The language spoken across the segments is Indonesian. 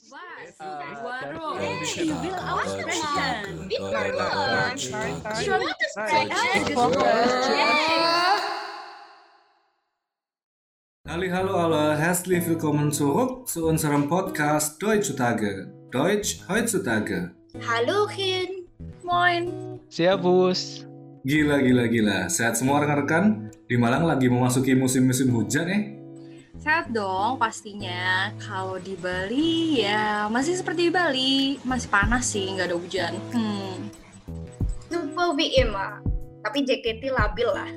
Äh. Bitte Ich wollte sprechen. Halli hallo alle, herzlich willkommen zurück zu unserem Podcast Deutschtage. Deutsch heutzutage. Halo Kin. Moin. Servus. Gila gila gila, sehat semua rekan-rekan? Di Malang lagi memasuki musim-musim hujan eh? Sehat dong pastinya. Kalau di Bali ya masih seperti di Bali, masih panas sih, nggak ada hujan. Hmm. Super WM ah. Tapi JKT labil lah.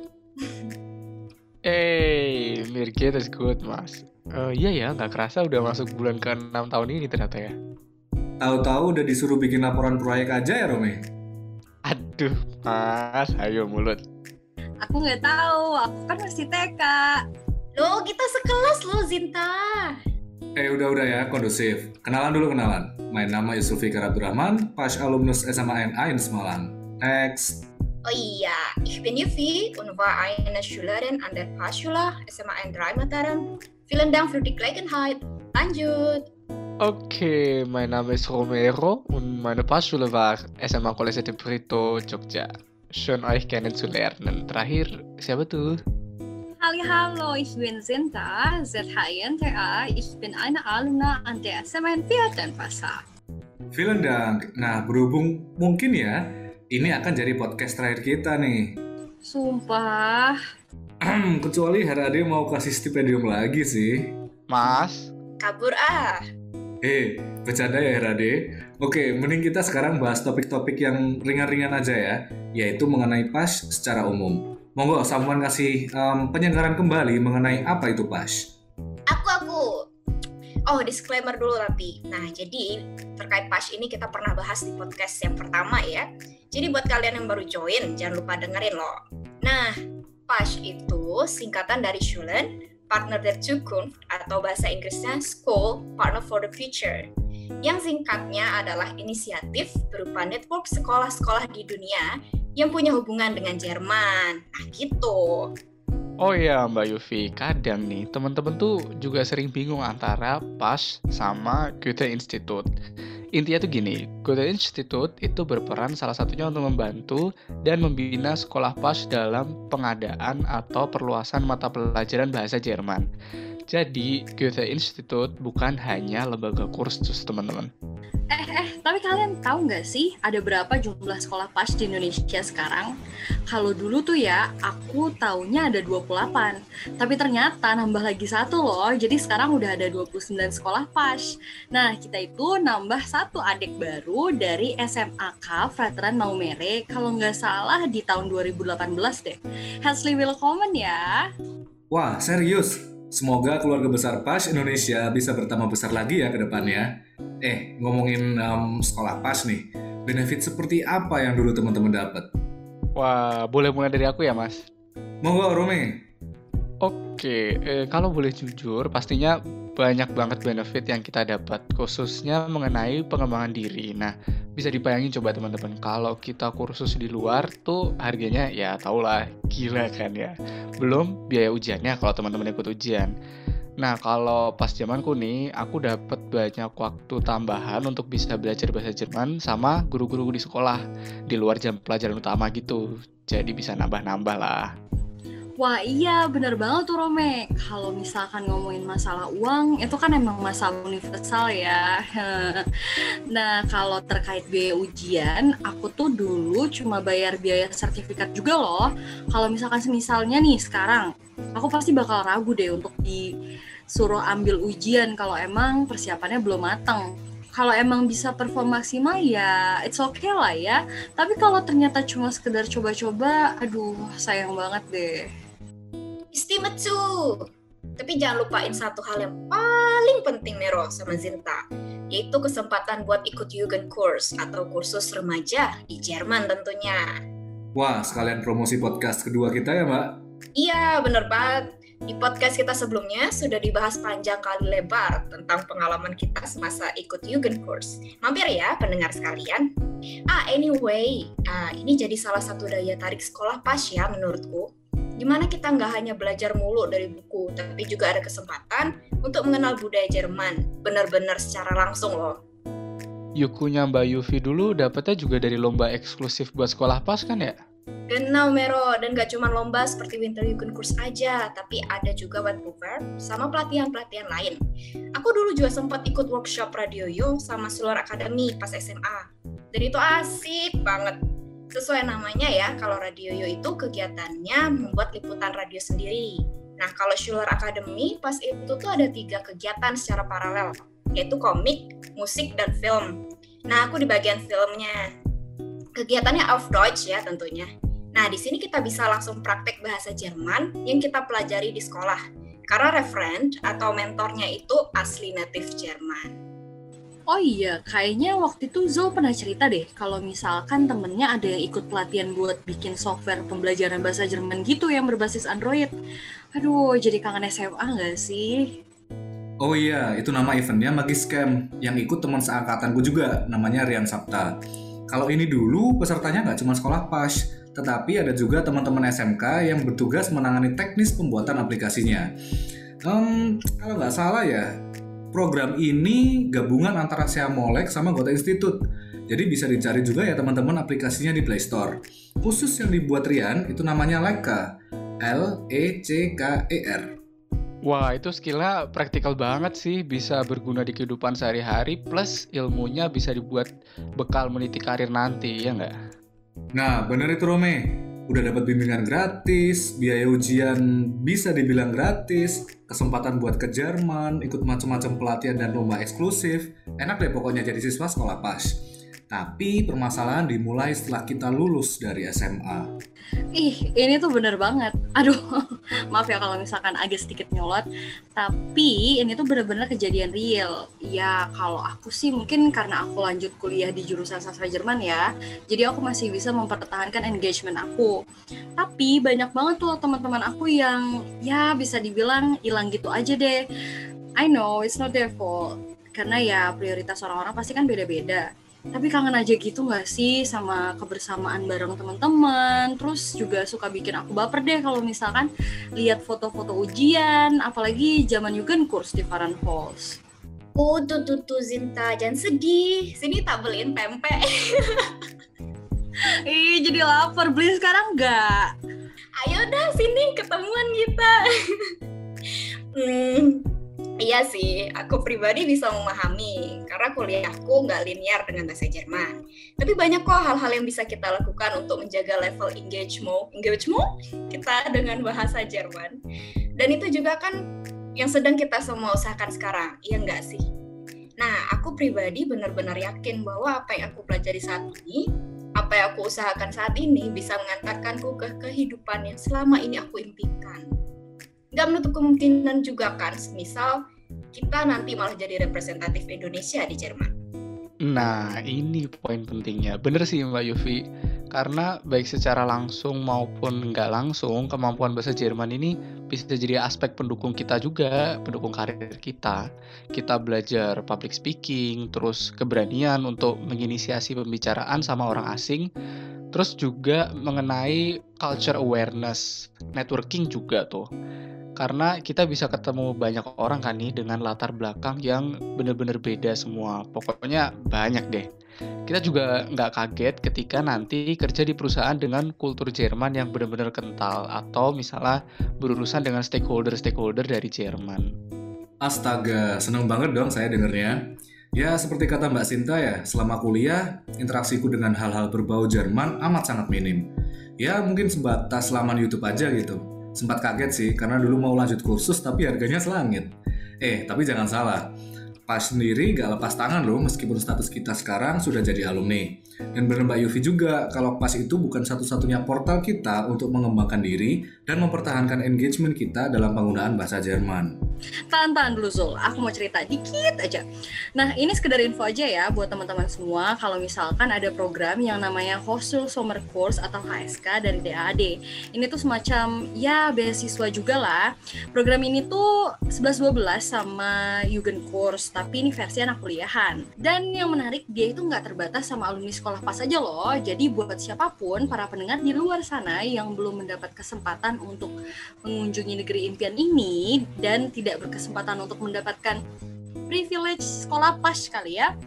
Eh, Mirget is good, Mas. Eh, iya ya, nggak kerasa udah masuk bulan ke-6 tahun ini ternyata ya. Tahu-tahu udah disuruh bikin laporan proyek aja ya Rome? Aduh, Mas, ayo mulut. Aku nggak tahu, aku kan masih TK. Loh, kita sekelas loh Zinta. Eh udah-udah ya, kondusif. Kenalan dulu kenalan. Main nama Yusuf Fikar Abdurrahman, pas alumnus SMA NA in Semarang. Next. Oh iya, ich bin Yufi und war eine Schülerin an der Fahrschule SMA N 3 Mataram. Vielen Dank für die Gelegenheit. Lanjut. Oke, mein Name ist Romero und meine Passschule war SMA College de Brito, Jogja. Schön euch kennenzulernen. Terakhir, siapa tuh? Halli hallo, ich bin Sinta, ZHINTA. Ich bin eine Alumna an der SMN 4 Denpasar. Vielen Dank. Nah, berhubung mungkin ya, ini akan jadi podcast terakhir kita nih. Sumpah. Kecuali Herade mau kasih stipendium lagi sih. Mas? Kabur ah. Eh, bercanda ya Herade. Oke, mending kita sekarang bahas topik-topik yang ringan-ringan aja ya, yaitu mengenai PAS secara umum. Monggo, Samuan kasih em, penyegaran kembali mengenai apa itu PAS. Aku aku. Oh, disclaimer dulu tapi. Nah, jadi terkait PAS ini kita pernah bahas di podcast yang pertama ya. Jadi buat kalian yang baru join, jangan lupa dengerin loh. Nah, PAS itu singkatan dari Schulen, Partner der Zukunft atau bahasa Inggrisnya School Partner for the Future. Yang singkatnya adalah inisiatif berupa network sekolah-sekolah di dunia yang punya hubungan dengan Jerman. Nah, gitu. Oh iya Mbak Yufi, kadang nih teman-teman tuh juga sering bingung antara PAS sama Goethe Institut. Intinya tuh gini, Goethe Institut itu berperan salah satunya untuk membantu dan membina sekolah PAS dalam pengadaan atau perluasan mata pelajaran bahasa Jerman. Jadi, Goethe Institut bukan hanya lembaga kursus, teman-teman. Eh, eh, tapi kalian tahu nggak sih ada berapa jumlah sekolah PAS di Indonesia sekarang? Kalau dulu tuh ya, aku taunya ada 28. Tapi ternyata nambah lagi satu loh, jadi sekarang udah ada 29 sekolah PAS. Nah, kita itu nambah satu adik baru dari SMAK Veteran Maumere, kalau nggak salah di tahun 2018 deh. Herzlich willkommen ya. Wah, serius? Semoga keluarga besar PAS Indonesia bisa bertambah besar lagi ya ke depannya. Eh, ngomongin em, sekolah PAS nih, benefit seperti apa yang dulu teman-teman dapat? Wah, boleh mulai dari aku ya, Mas? Monggo, Rome. Oke, eh, kalau boleh jujur, pastinya banyak banget benefit yang kita dapat, khususnya mengenai pengembangan diri. Nah, bisa dibayangin coba teman-teman, kalau kita kursus di luar tuh harganya ya tahulah gila kan ya. Belum biaya ujiannya kalau teman-teman ikut ujian. Nah, kalau pas zamanku nih, aku dapat banyak waktu tambahan untuk bisa belajar bahasa Jerman sama guru-guru di sekolah, di luar jam pelajaran utama gitu. Jadi bisa nambah-nambah lah. Wah iya bener banget tuh Rome. Kalau misalkan ngomongin masalah uang Itu kan emang masalah universal ya. Nah kalau terkait biaya ujian Aku tuh dulu cuma bayar biaya sertifikat juga loh. Kalau misalkan misalnya nih sekarang Aku pasti bakal ragu deh untuk disuruh ambil ujian Kalau emang persiapannya belum matang kalau emang bisa perform maksimal ya it's okay lah ya. Tapi kalau ternyata cuma sekedar coba-coba aduh sayang banget deh Istimetu. Tapi jangan lupain satu hal yang paling penting Nero sama Zinta, yaitu kesempatan buat ikut Jugendkurs atau kursus remaja di Jerman tentunya. Wah, sekalian promosi podcast kedua kita ya, Mbak. Iya, bener banget. Di podcast kita sebelumnya sudah dibahas panjang kali lebar tentang pengalaman kita semasa ikut Jugendkurs. Mampir ya pendengar sekalian. Ah, anyway, ah, ini jadi salah satu daya tarik sekolah pas ya menurutku. Gimana kita nggak hanya belajar mulu dari buku, tapi juga ada kesempatan untuk mengenal budaya Jerman, benar-benar secara langsung loh. Yukunya Mbak Yufi dulu dapetnya juga dari lomba eksklusif buat sekolah pas kan ya? Genau Mero, dan gak cuma lomba seperti Winter Kurs aja, tapi ada juga program sama pelatihan-pelatihan lain. Aku dulu juga sempat ikut workshop Radio Yo sama Solar Academy pas SMA. Dan itu asik banget. Sesuai namanya ya, kalau Radio Yo itu kegiatannya membuat liputan radio sendiri. Nah, kalau Schuler Academy pas itu tuh ada tiga kegiatan secara paralel, yaitu komik, musik, dan film. Nah, aku di bagian filmnya kegiatannya auf Deutsch ya tentunya. Nah, di sini kita bisa langsung praktek bahasa Jerman yang kita pelajari di sekolah. Karena referent atau mentornya itu asli native Jerman. Oh iya, kayaknya waktu itu Zul pernah cerita deh kalau misalkan temennya ada yang ikut pelatihan buat bikin software pembelajaran bahasa Jerman gitu yang berbasis Android. Aduh, jadi kangen SMA nggak sih? Oh iya, itu nama eventnya Magis Camp. Yang ikut teman seangkatanku juga, namanya Rian Sapta. Kalau ini dulu pesertanya nggak cuma sekolah PAS, tetapi ada juga teman-teman SMK yang bertugas menangani teknis pembuatan aplikasinya. Um, kalau nggak salah ya, program ini gabungan antara Sea Molek sama Gota Institute. Jadi bisa dicari juga ya teman-teman aplikasinya di Play Store. Khusus yang dibuat Rian itu namanya Leka, L E C K E R. Wah, itu skillnya praktikal banget sih, bisa berguna di kehidupan sehari-hari, plus ilmunya bisa dibuat bekal meniti karir nanti, ya nggak? Nah, bener itu Rome. Udah dapat bimbingan gratis, biaya ujian bisa dibilang gratis, kesempatan buat ke Jerman, ikut macam-macam pelatihan dan lomba eksklusif. Enak deh pokoknya jadi siswa sekolah pas. Tapi permasalahan dimulai setelah kita lulus dari SMA. Ih, ini tuh bener banget. Aduh, maaf ya kalau misalkan agak sedikit nyolot. Tapi ini tuh bener-bener kejadian real. Ya, kalau aku sih mungkin karena aku lanjut kuliah di jurusan sastra Jerman ya. Jadi aku masih bisa mempertahankan engagement aku. Tapi banyak banget tuh teman-teman aku yang ya bisa dibilang hilang gitu aja deh. I know it's not their fault. Karena ya prioritas orang-orang pasti kan beda-beda tapi kangen aja gitu gak sih sama kebersamaan bareng teman-teman? Terus juga suka bikin aku baper deh kalau misalkan lihat foto-foto ujian apalagi zaman kurs di Faran Halls Oh tuh tuh tuh Zinta jangan sedih. Sini tak beliin pempek. Ih jadi lapar. Beli sekarang nggak? Ayo dah sini ketemuan kita. Hmm, Iya sih, aku pribadi bisa memahami karena kuliahku nggak linear dengan bahasa Jerman. Tapi banyak kok hal-hal yang bisa kita lakukan untuk menjaga level engagement, engagement kita dengan bahasa Jerman. Dan itu juga kan yang sedang kita semua usahakan sekarang, iya nggak sih? Nah, aku pribadi benar-benar yakin bahwa apa yang aku pelajari saat ini, apa yang aku usahakan saat ini bisa mengantarkanku ke kehidupan yang selama ini aku impikan nggak menutup kemungkinan juga kan misal kita nanti malah jadi representatif Indonesia di Jerman. Nah, ini poin pentingnya. Bener sih Mbak Yufi. Karena baik secara langsung maupun nggak langsung, kemampuan bahasa Jerman ini bisa jadi aspek pendukung kita juga, pendukung karir kita. Kita belajar public speaking, terus keberanian untuk menginisiasi pembicaraan sama orang asing, terus juga mengenai culture awareness, networking juga tuh karena kita bisa ketemu banyak orang kan nih dengan latar belakang yang bener-bener beda semua. Pokoknya banyak deh. Kita juga nggak kaget ketika nanti kerja di perusahaan dengan kultur Jerman yang bener-bener kental atau misalnya berurusan dengan stakeholder-stakeholder dari Jerman. Astaga, seneng banget dong saya dengernya. Ya, seperti kata Mbak Sinta ya, selama kuliah, interaksiku dengan hal-hal berbau Jerman amat sangat minim. Ya, mungkin sebatas laman YouTube aja gitu sempat kaget sih karena dulu mau lanjut kursus tapi harganya selangit. Eh, tapi jangan salah. Pas sendiri gak lepas tangan loh meskipun status kita sekarang sudah jadi alumni. Dan benar Mbak Yufi juga kalau pas itu bukan satu-satunya portal kita untuk mengembangkan diri dan mempertahankan engagement kita dalam penggunaan bahasa Jerman. Tahan-tahan dulu Zul, aku mau cerita dikit aja. Nah ini sekedar info aja ya buat teman-teman semua kalau misalkan ada program yang namanya Hostel Summer Course atau HSK dari DAAD. Ini tuh semacam ya beasiswa juga lah. Program ini tuh 11-12 sama Jugend Course, tapi ini versi anak kuliahan. Dan yang menarik, dia itu nggak terbatas sama alumni sekolah pas aja loh. Jadi buat siapa pun, para pendengar di luar sana yang belum mendapat kesempatan untuk mengunjungi negeri impian ini dan tidak berkesempatan untuk mendapatkan privilege sekolah pas kali ya,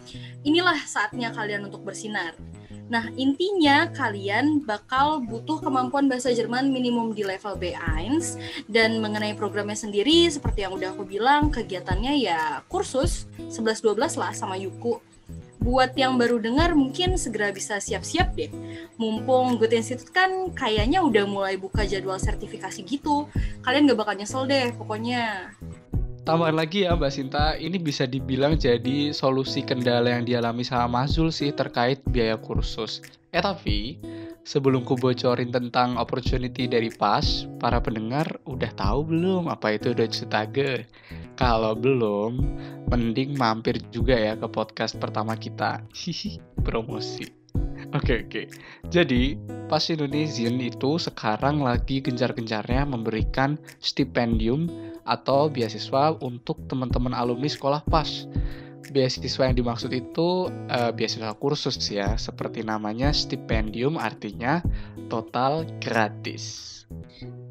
inilah saatnya kalian untuk bersinar. Nah, intinya kalian bakal butuh kemampuan bahasa Jerman minimum di level B1 dan mengenai programnya sendiri seperti yang udah aku bilang, kegiatannya ya kursus 11-12 lah sama Yuku. Buat yang baru dengar mungkin segera bisa siap-siap deh. Mumpung Good Institute kan kayaknya udah mulai buka jadwal sertifikasi gitu. Kalian gak bakal nyesel deh pokoknya. Tambahan lagi ya Mbak Sinta, ini bisa dibilang jadi solusi kendala yang dialami sama Mazul sih terkait biaya kursus. Eh tapi, sebelum ku bocorin tentang opportunity dari PAS, para pendengar udah tahu belum apa itu Deutsche Tage? Kalau belum, mending mampir juga ya ke podcast pertama kita. Hihi, promosi. Oke oke. Jadi pas Indonesian itu sekarang lagi gencar-gencarnya memberikan stipendium atau beasiswa untuk teman-teman alumni sekolah PAS. Beasiswa yang dimaksud itu uh, beasiswa kursus ya, seperti namanya stipendium artinya total gratis.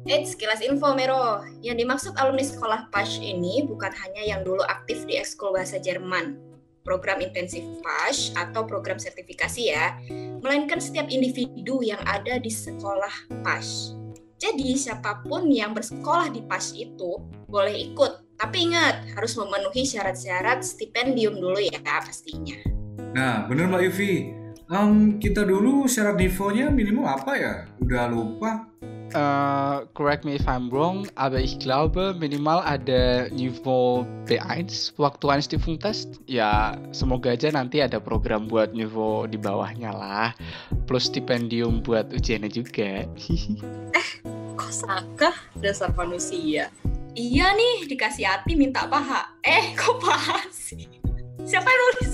Eits, sekilas info Mero. Yang dimaksud alumni sekolah PAS ini bukan hanya yang dulu aktif di ekskul bahasa Jerman, program intensif PAS atau program sertifikasi ya, melainkan setiap individu yang ada di sekolah PAS. Jadi siapa pun yang bersekolah di PAS itu boleh ikut, tapi ingat harus memenuhi syarat-syarat stipendium dulu ya pastinya. Nah, bener Mbak Yuvi. Um, kita dulu syarat nivonya minimal apa ya? Udah lupa. Uh, correct me if I'm wrong, aber ich glaube minimal ada niveau B1 waktu Einstufungtest. Ya, semoga aja nanti ada program buat niveau di bawahnya lah. Plus stipendium buat ujiannya juga. eh, kok Saka dasar manusia? Iya nih, dikasih hati minta paha. Eh, kok paha sih? Siapa yang nulis?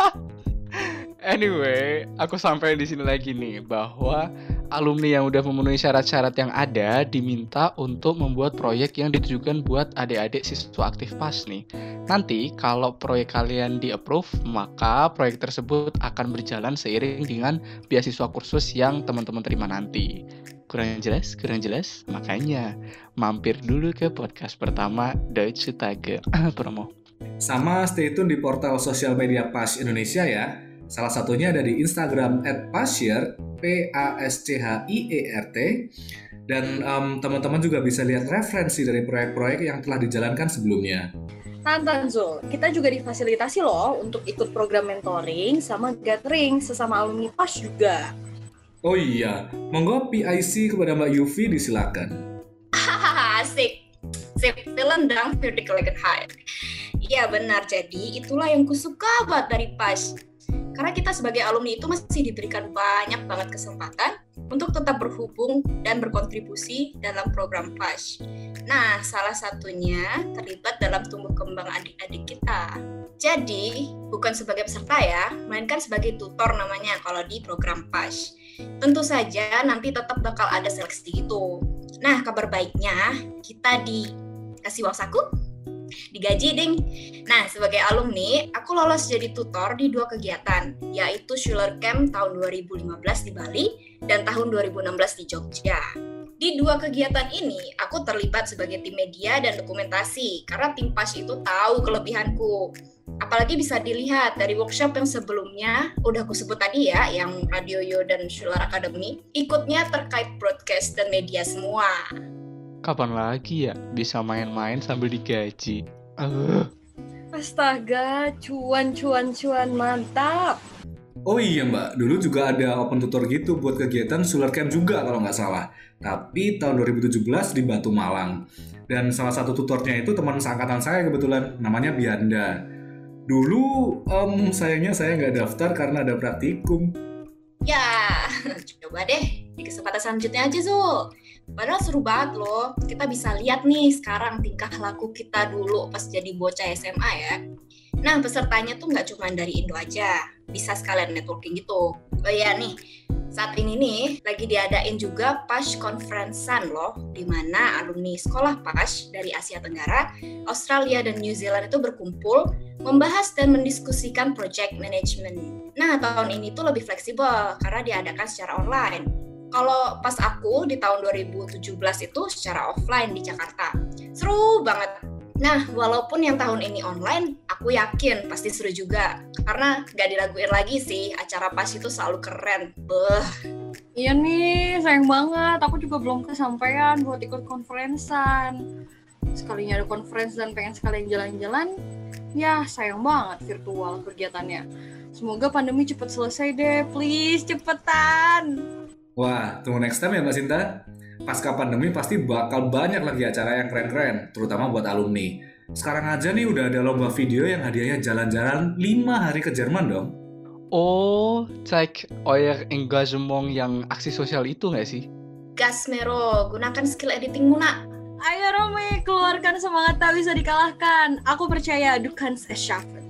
anyway, aku sampai di sini lagi nih bahwa alumni yang udah memenuhi syarat-syarat yang ada diminta untuk membuat proyek yang ditujukan buat adik-adik siswa aktif PAS nih. Nanti kalau proyek kalian di-approve, maka proyek tersebut akan berjalan seiring dengan beasiswa kursus yang teman-teman terima nanti. Kurang jelas? Kurang jelas? Makanya mampir dulu ke podcast pertama Deutsche Tage promo. Sama stay tune di portal sosial media PAS Indonesia ya. Salah satunya ada di Instagram @pashier P A S C H I E R T dan um, teman-teman juga bisa lihat referensi dari proyek-proyek yang telah dijalankan sebelumnya. Tantan Zul, kita juga difasilitasi loh untuk ikut program mentoring sama gathering sesama alumni PAS juga. Oh iya, monggo PIC kepada Mbak Yuvi disilakan. Asik, sip, dong, vertical high. Iya benar, jadi itulah yang kusuka banget dari PAS karena kita sebagai alumni itu masih diberikan banyak banget kesempatan untuk tetap berhubung dan berkontribusi dalam program PAS. Nah, salah satunya terlibat dalam tumbuh kembang adik-adik kita. Jadi, bukan sebagai peserta ya, melainkan sebagai tutor namanya kalau di program PAS. Tentu saja nanti tetap bakal ada seleksi itu. Nah, kabar baiknya kita dikasih uang saku digaji ding. Nah, sebagai alumni, aku lolos jadi tutor di dua kegiatan, yaitu Schuler Camp tahun 2015 di Bali dan tahun 2016 di Jogja. Di dua kegiatan ini, aku terlibat sebagai tim media dan dokumentasi karena tim PAS itu tahu kelebihanku. Apalagi bisa dilihat dari workshop yang sebelumnya, udah aku sebut tadi ya, yang Radio Yo dan Schuler Academy, ikutnya terkait broadcast dan media semua. Kapan lagi ya bisa main-main sambil digaji? Uh. Astaga, cuan cuan cuan mantap. Oh iya mbak, dulu juga ada open tutor gitu buat kegiatan Solar Camp juga kalau nggak salah. Tapi tahun 2017 di Batu Malang. Dan salah satu tutornya itu teman seangkatan saya kebetulan, namanya Bianda. Dulu um, sayangnya saya nggak daftar karena ada praktikum. Ya, coba deh di kesempatan selanjutnya aja Zul. Padahal seru banget loh, kita bisa lihat nih sekarang tingkah laku kita dulu pas jadi bocah SMA ya. Nah, pesertanya tuh nggak cuma dari Indo aja, bisa sekalian networking gitu. Oh iya nih, saat ini nih lagi diadain juga PASH Conferencean loh, di mana alumni sekolah PASH dari Asia Tenggara, Australia, dan New Zealand itu berkumpul membahas dan mendiskusikan project management. Nah, tahun ini tuh lebih fleksibel karena diadakan secara online. Kalau pas aku di tahun 2017 itu secara offline di Jakarta. Seru banget. Nah, walaupun yang tahun ini online, aku yakin pasti seru juga. Karena gak diraguin lagi sih, acara pas itu selalu keren. Beuh. Iya nih, sayang banget. Aku juga belum kesampaian buat ikut konferensan. Sekalinya ada conference dan pengen sekalian jalan-jalan, ya sayang banget virtual kegiatannya. Semoga pandemi cepat selesai deh, please cepetan. Wah, tunggu next time ya Mbak Sinta. Pasca pandemi pasti bakal banyak lagi acara yang keren-keren, terutama buat alumni. Sekarang aja nih udah ada lomba video yang hadiahnya jalan-jalan 5 hari ke Jerman dong. Oh, cek euer engagement yang aksi sosial itu nggak sih? Gas Mero, gunakan skill editingmu nak. Ayo Romi, keluarkan semangat tak bisa dikalahkan. Aku percaya du kannst es schaffen.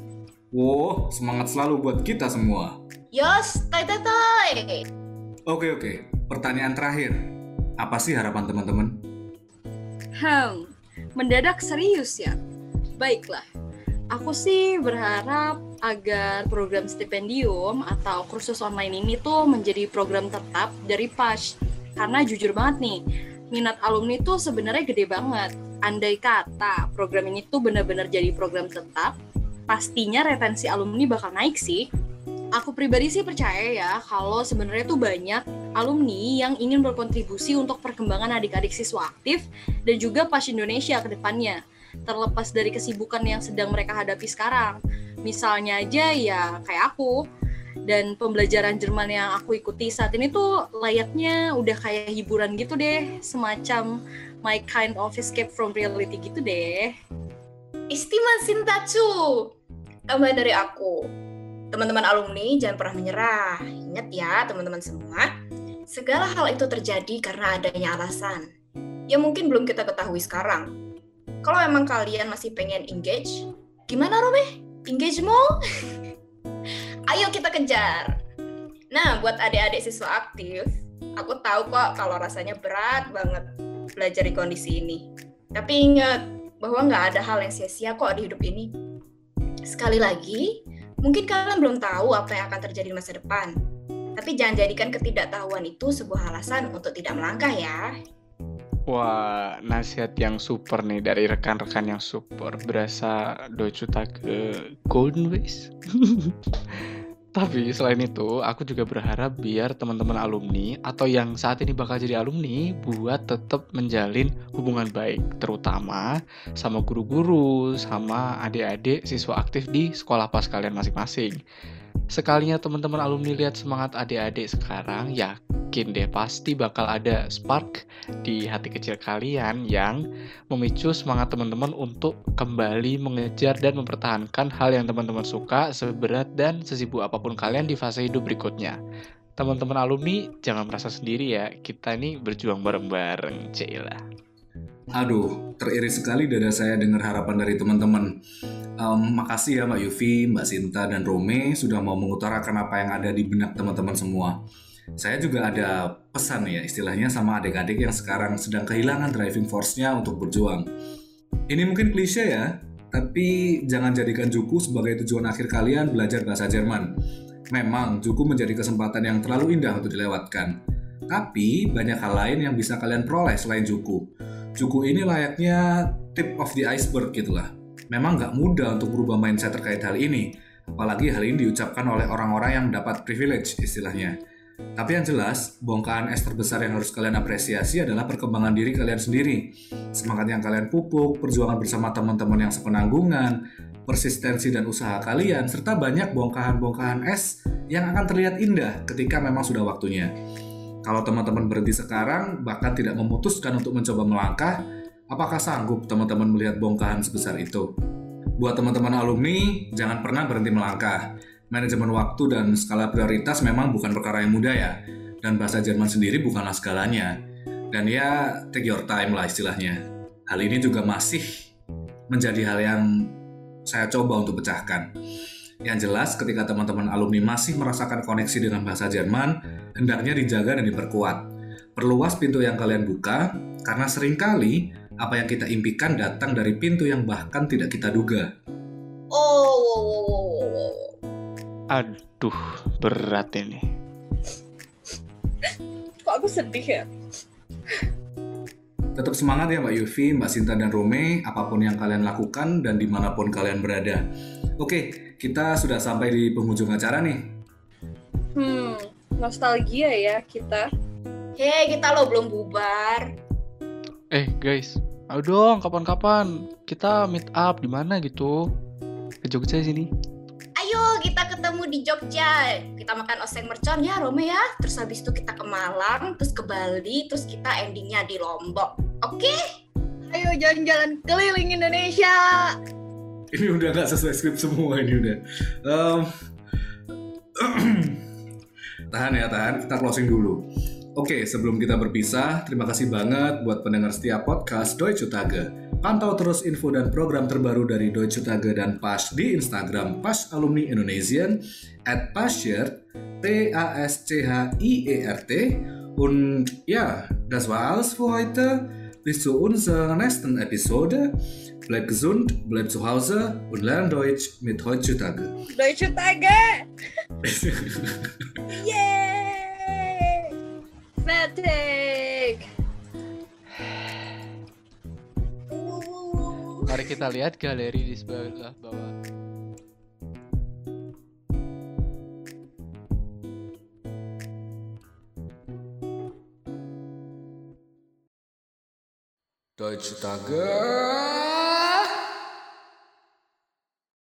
Wow, semangat selalu buat kita semua. Yos, tai tai tai. Oke oke, pertanyaan terakhir. Apa sih harapan teman-teman? Hmm, mendadak serius ya? Baiklah, aku sih berharap agar program stipendium atau kursus online ini tuh menjadi program tetap dari PASH. Karena jujur banget nih, minat alumni tuh sebenarnya gede banget. Andai kata program ini tuh benar-benar jadi program tetap, pastinya retensi alumni bakal naik sih. Aku pribadi sih percaya ya kalau sebenarnya tuh banyak alumni yang ingin berkontribusi untuk perkembangan adik-adik siswa aktif dan juga pas Indonesia ke depannya. Terlepas dari kesibukan yang sedang mereka hadapi sekarang. Misalnya aja ya kayak aku dan pembelajaran Jerman yang aku ikuti saat ini tuh layaknya udah kayak hiburan gitu deh, semacam my kind of escape from reality gitu deh. Istimewa Sintacu. Tambah dari aku. Teman-teman alumni jangan pernah menyerah. Ingat ya teman-teman semua, segala hal itu terjadi karena adanya alasan. Ya mungkin belum kita ketahui sekarang. Kalau emang kalian masih pengen engage, gimana Robe? Engage mau? Ayo kita kejar. Nah, buat adik-adik siswa aktif, aku tahu kok kalau rasanya berat banget belajar di kondisi ini. Tapi ingat bahwa nggak ada hal yang sia-sia kok di hidup ini. Sekali lagi, mungkin kalian belum tahu apa yang akan terjadi di masa depan. Tapi jangan jadikan ketidaktahuan itu sebuah alasan untuk tidak melangkah ya. Wah, nasihat yang super nih dari rekan-rekan yang super. Berasa docuta ke Golden Ways. Tapi selain itu, aku juga berharap biar teman-teman alumni atau yang saat ini bakal jadi alumni buat tetap menjalin hubungan baik, terutama sama guru-guru, sama adik-adik siswa aktif di sekolah pas kalian masing-masing. Sekalinya teman-teman alumni lihat semangat adik-adik sekarang, yakin deh pasti bakal ada spark di hati kecil kalian yang memicu semangat teman-teman untuk kembali mengejar dan mempertahankan hal yang teman-teman suka seberat dan sesibuk apa pun kalian di fase hidup berikutnya. Teman-teman alumni jangan merasa sendiri ya, kita ini berjuang bareng-bareng, Cila. Aduh, teriris sekali dada saya dengar harapan dari teman-teman. Um, makasih ya Mbak Yufi, Mbak Sinta, dan Rome sudah mau mengutarakan apa yang ada di benak teman-teman semua. Saya juga ada pesan ya istilahnya sama adik-adik yang sekarang sedang kehilangan driving force-nya untuk berjuang. Ini mungkin klise ya, tapi jangan jadikan Juku sebagai tujuan akhir kalian belajar bahasa Jerman. Memang Juku menjadi kesempatan yang terlalu indah untuk dilewatkan. Tapi banyak hal lain yang bisa kalian peroleh selain Juku. Juku ini layaknya tip of the iceberg gitulah. Memang nggak mudah untuk berubah mindset terkait hal ini, apalagi hal ini diucapkan oleh orang-orang yang dapat privilege istilahnya. Tapi yang jelas, bongkahan es terbesar yang harus kalian apresiasi adalah perkembangan diri kalian sendiri. Semangat yang kalian pupuk, perjuangan bersama teman-teman yang sepenanggungan, persistensi dan usaha kalian, serta banyak bongkahan-bongkahan es yang akan terlihat indah ketika memang sudah waktunya. Kalau teman-teman berhenti sekarang, bahkan tidak memutuskan untuk mencoba melangkah, apakah sanggup teman-teman melihat bongkahan sebesar itu? Buat teman-teman alumni, jangan pernah berhenti melangkah. Manajemen waktu dan skala prioritas memang bukan perkara yang mudah ya, dan bahasa Jerman sendiri bukanlah segalanya. Dan ya, take your time lah istilahnya. Hal ini juga masih menjadi hal yang saya coba untuk pecahkan. Yang jelas, ketika teman-teman alumni masih merasakan koneksi dengan bahasa Jerman, hendaknya dijaga dan diperkuat. Perluas pintu yang kalian buka, karena sering kali apa yang kita impikan datang dari pintu yang bahkan tidak kita duga. Oh, wow, wow, wow, wow. Aduh, berat ini. kok aku sedih ya? Tetap semangat ya Mbak Yufi, Mbak Sinta, dan Rome, apa pun yang kalian lakukan dan di mana pun kalian berada. Oke, kita sudah sampai di penghujung acara nih. Hmm, nostalgia ya kita. Hei, kita lo belum bubar. Eh guys, ayo dong kapan-kapan kita meet up di mana gitu? Ke Jogja sini. Ayo kita ketemu di Jogja. Kita makan oseng mercon ya, Rome ya. Terus habis itu kita ke Malang, terus ke Bali, terus kita endingnya di Lombok. Oke? Ayo jalan-jalan keliling Indonesia. Ini udah nggak sesuai skrip semua ini udah. Em, tahan ya, tahan. Kita closing dulu. Oke, sebelum kita berpisah, terima kasih banget buat pendengar setiap podcast Deutsche Tage. Pantau terus info dan program terbaru dari Deutsche Tage dan PAS di Instagram PAS Alumni Indonesian at PASCHIRT P-A-S-C-H-I-E-R-T Und ja, das war's für heute. Bis zu unserer nächsten Episode. Bleib gesund, bleib zu Hause und lern Deutsch mit heutzutage. Deutsche Tage. Yeay! Kita lihat galeri di sebelah bawah. Deutsche Tage.